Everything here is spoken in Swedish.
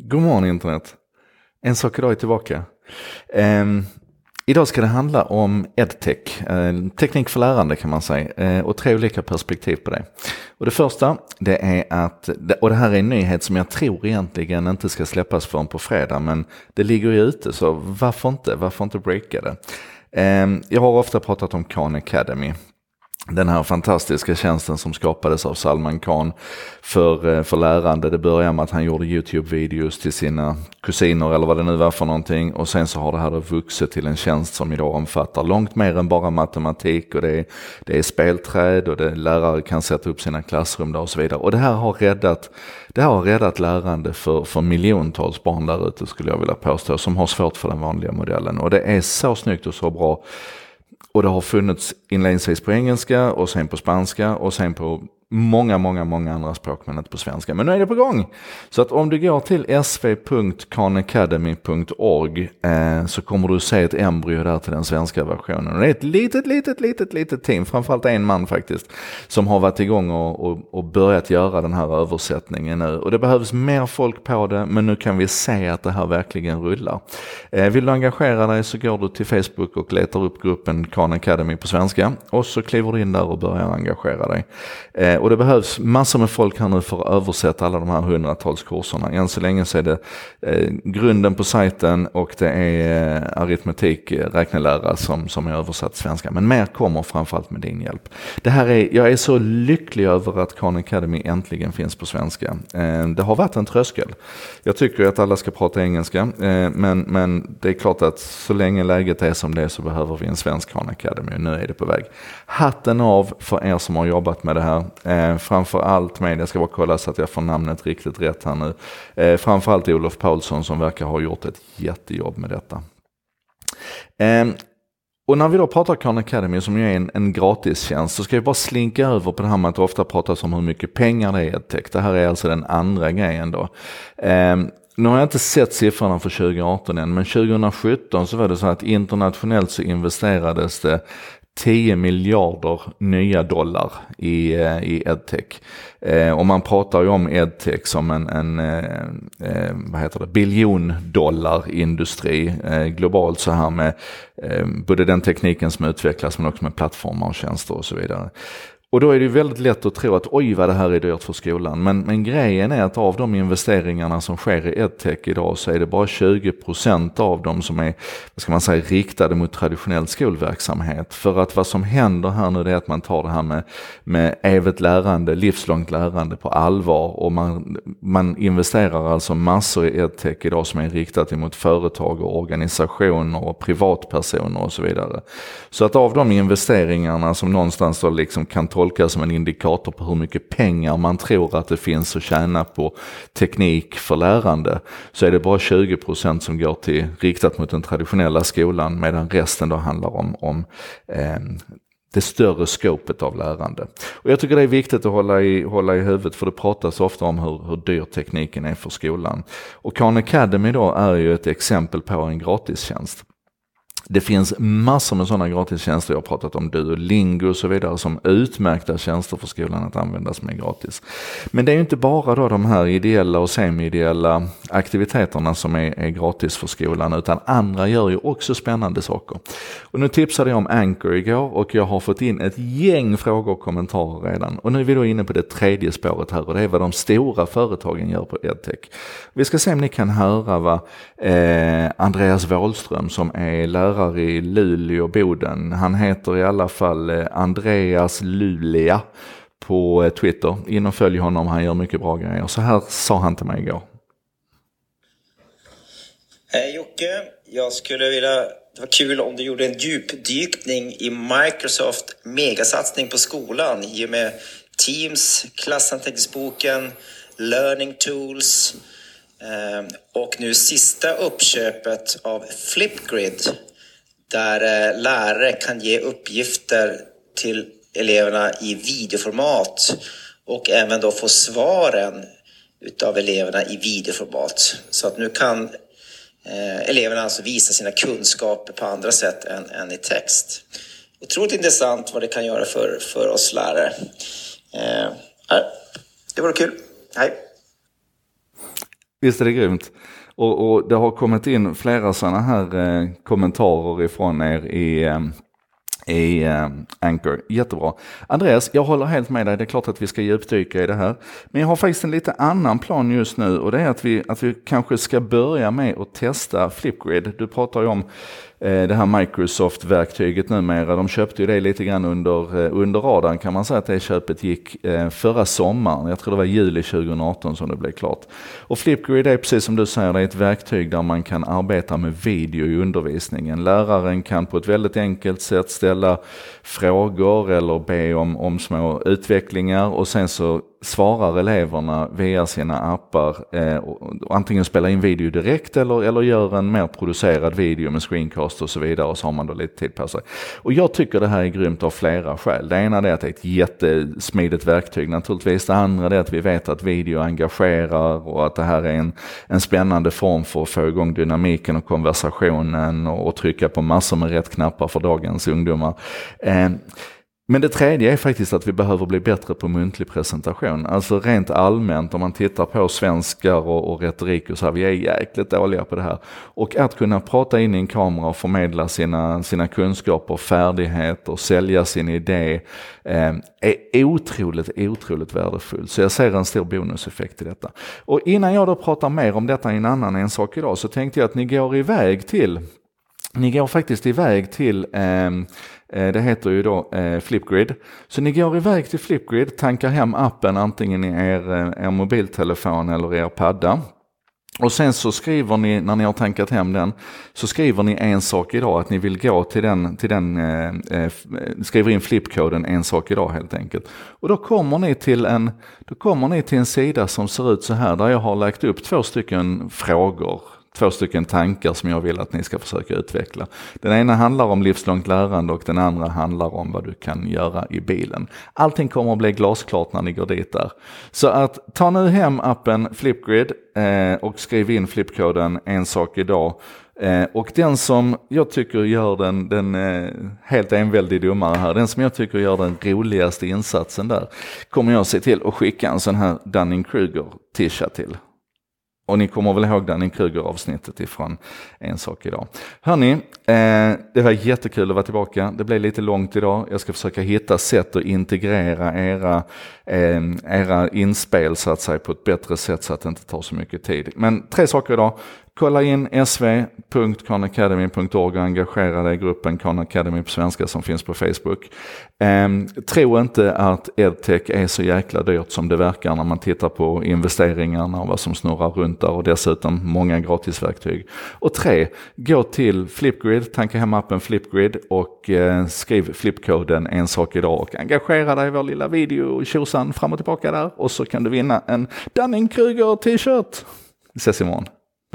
God morgon internet. En sak idag är tillbaka. Um, idag ska det handla om edtech, uh, teknik för lärande kan man säga, uh, och tre olika perspektiv på det. Och det första, det är att, och det här är en nyhet som jag tror egentligen inte ska släppas förrän på fredag, men det ligger ju ute så varför inte, varför inte breaka det? Um, jag har ofta pratat om Khan Academy den här fantastiska tjänsten som skapades av Salman Khan för, eh, för lärande. Det började med att han gjorde YouTube-videos till sina kusiner eller vad det nu var för någonting. Och sen så har det här då vuxit till en tjänst som idag omfattar långt mer än bara matematik och det är, det är spelträd och det, lärare kan sätta upp sina klassrum där och så vidare. Och det här har räddat, det här har räddat lärande för, för miljontals barn där ute skulle jag vilja påstå som har svårt för den vanliga modellen. Och det är så snyggt och så bra. Och det har funnits inledningsvis på engelska och sen på spanska och sen på många, många, många andra språk men inte på svenska. Men nu är det på gång! Så att om du går till sv.kanacademy.org eh, så kommer du se ett embryo där till den svenska versionen. Och det är ett litet, litet, litet, litet team, framförallt en man faktiskt, som har varit igång och, och, och börjat göra den här översättningen nu. Och det behövs mer folk på det, men nu kan vi se att det här verkligen rullar. Eh, vill du engagera dig så går du till Facebook och letar upp gruppen Khan Academy på svenska och så kliver du in där och börjar engagera dig. Eh, Eh, och det behövs massor med folk här nu för att översätta alla de här hundratals kurserna. Än så länge så är det eh, grunden på sajten och det är eh, aritmetik, eh, räknelära som, som är översatt till svenska. Men mer kommer framförallt med din hjälp. Det här är, jag är så lycklig över att Khan Academy äntligen finns på svenska. Eh, det har varit en tröskel. Jag tycker att alla ska prata engelska, eh, men, men det är klart att så länge läget är som det är så behöver vi en svensk Khan Academy och nu är det på väg. Hatten av för er som har jobbat med det här. Eh, framförallt med, jag ska bara kolla så att jag får namnet riktigt rätt här nu. Eh, framförallt Olof Paulsson som verkar ha gjort ett jättejobb med detta. Eh, och när vi då pratar Khan Academy som ju är en, en gratistjänst så ska jag bara slinka över på det här med att det ofta pratas om hur mycket pengar det är i edtech. Det här är alltså den andra grejen då. Eh, nu har jag inte sett siffrorna för 2018 än, men 2017 så var det så att internationellt så investerades det 10 miljarder nya dollar i, eh, i edtech. Eh, och man pratar ju om edtech som en, en eh, eh vad heter det, biljon dollar industri eh, globalt så här med eh, både den tekniken som utvecklas men också med plattformar och tjänster och så vidare. Och då är det väldigt lätt att tro att oj vad det här är dyrt för skolan. Men, men grejen är att av de investeringarna som sker i edtech idag så är det bara 20% av dem som är, vad ska man säga, riktade mot traditionell skolverksamhet. För att vad som händer här nu är att man tar det här med, med evigt lärande, livslångt lärande på allvar. Och man, man investerar alltså massor i edtech idag som är riktat emot företag och organisationer och privatpersoner och så vidare. Så att av de investeringarna som någonstans då liksom kan ta tolkas som en indikator på hur mycket pengar man tror att det finns att tjäna på teknik för lärande så är det bara 20% som går till riktat mot den traditionella skolan medan resten då handlar om, om eh, det större skopet av lärande. Och jag tycker det är viktigt att hålla i, hålla i huvudet för det pratas ofta om hur, hur dyr tekniken är för skolan. Och Khan Academy då är ju ett exempel på en gratistjänst. Det finns massor med sådana gratistjänster, jag har pratat om Duolingo och så vidare, som utmärkta tjänster för skolan att använda som är gratis. Men det är ju inte bara då de här ideella och semi-ideella aktiviteterna som är, är, gratis för skolan, utan andra gör ju också spännande saker. Och nu tipsade jag om Anchor igår och jag har fått in ett gäng frågor och kommentarer redan. Och nu är vi då inne på det tredje spåret här och det är vad de stora företagen gör på edtech. Vi ska se om ni kan höra vad eh, Andreas Wåhlström som är lärare lärare i Luleå, Boden. Han heter i alla fall eh, Andreas Lulia på eh, Twitter. In och följ honom, han gör mycket bra grejer. Så här sa han till mig igår. Hej Jocke, jag skulle vilja, det var kul om du gjorde en djupdykning i Microsoft megasatsning på skolan i och med Teams, klassanteckningsboken, Learning Tools eh, och nu sista uppköpet av Flipgrid där eh, lärare kan ge uppgifter till eleverna i videoformat och även då få svaren utav eleverna i videoformat. Så att nu kan eh, eleverna alltså visa sina kunskaper på andra sätt än, än i text. Otroligt intressant vad det kan göra för, för oss lärare. Eh, det vore kul. Hej! Visst är det grymt? Och, och det har kommit in flera sådana här eh, kommentarer ifrån er i eh, i eh, Anchor. Jättebra. Andreas, jag håller helt med dig. Det är klart att vi ska djupdyka i det här. Men jag har faktiskt en lite annan plan just nu och det är att vi, att vi kanske ska börja med att testa Flipgrid. Du pratar ju om Eh, det här Microsoft-verktyget numera. De köpte ju det lite grann under, eh, under radarn kan man säga att det köpet gick eh, förra sommaren. Jag tror det var juli 2018 som det blev klart. Och Flipgrid är precis som du säger, det är ett verktyg där man kan arbeta med video i undervisningen. Läraren kan på ett väldigt enkelt sätt ställa frågor eller be om, om små utvecklingar och sen så svarar eleverna via sina appar eh, och, och antingen spelar in video direkt eller, eller gör en mer producerad video med screencast och så vidare och så har man då lite tid på sig. Och jag tycker det här är grymt av flera skäl. Det ena är att det är ett jättesmidigt verktyg naturligtvis. Det andra är att vi vet att video engagerar och att det här är en, en spännande form för att få igång dynamiken och konversationen och, och trycka på massor med rätt knappar för dagens ungdomar. Eh, men det tredje är faktiskt att vi behöver bli bättre på muntlig presentation. Alltså rent allmänt om man tittar på svenskar och, och retorik och så här, vi är jäkligt dåliga på det här. Och att kunna prata in i en kamera och förmedla sina, sina kunskaper, färdigheter, sälja sin idé eh, är otroligt, otroligt värdefullt. Så jag ser en stor bonuseffekt i detta. Och innan jag då pratar mer om detta i en annan en sak idag så tänkte jag att ni går iväg till ni går faktiskt iväg till eh, Eh, det heter ju då eh, Flipgrid. Så ni går iväg till Flipgrid, tankar hem appen antingen i er, eh, er mobiltelefon eller er padda. Och sen så skriver ni, när ni har tankat hem den, så skriver ni en sak idag, att ni vill gå till den, till den eh, eh skriver in flipkoden en sak idag helt enkelt. Och då kommer ni till en, då kommer ni till en sida som ser ut så här, där jag har lagt upp två stycken frågor två stycken tankar som jag vill att ni ska försöka utveckla. Den ena handlar om livslångt lärande och den andra handlar om vad du kan göra i bilen. Allting kommer att bli glasklart när ni går dit där. Så att ta nu hem appen Flipgrid eh, och skriv in flipkoden en sak idag. Eh, och den som jag tycker gör den, den eh, helt enväldig domare här, den som jag tycker gör den roligaste insatsen där, kommer jag se till att skicka en sån här Dunning-Kruger-tisha till. Och ni kommer väl ihåg Danny Kruger avsnittet ifrån En sak idag. Hörni, eh, det var jättekul att vara tillbaka. Det blev lite långt idag. Jag ska försöka hitta sätt att integrera era, eh, era inspel så att säga på ett bättre sätt så att det inte tar så mycket tid. Men tre saker idag. Kolla in sv.khanacademy.org och engagera dig i gruppen Khan Academy på svenska som finns på Facebook. Ehm, tro inte att edtech är så jäkla dyrt som det verkar när man tittar på investeringarna och vad som snurrar runt där och dessutom många gratisverktyg. Och tre, gå till Flipgrid, tanka hem appen Flipgrid och eh, skriv flipkoden en sak idag och engagera dig i vår lilla video tjosan fram och tillbaka där och så kan du vinna en Dunning-Kruger t-shirt. Vi ses imorgon.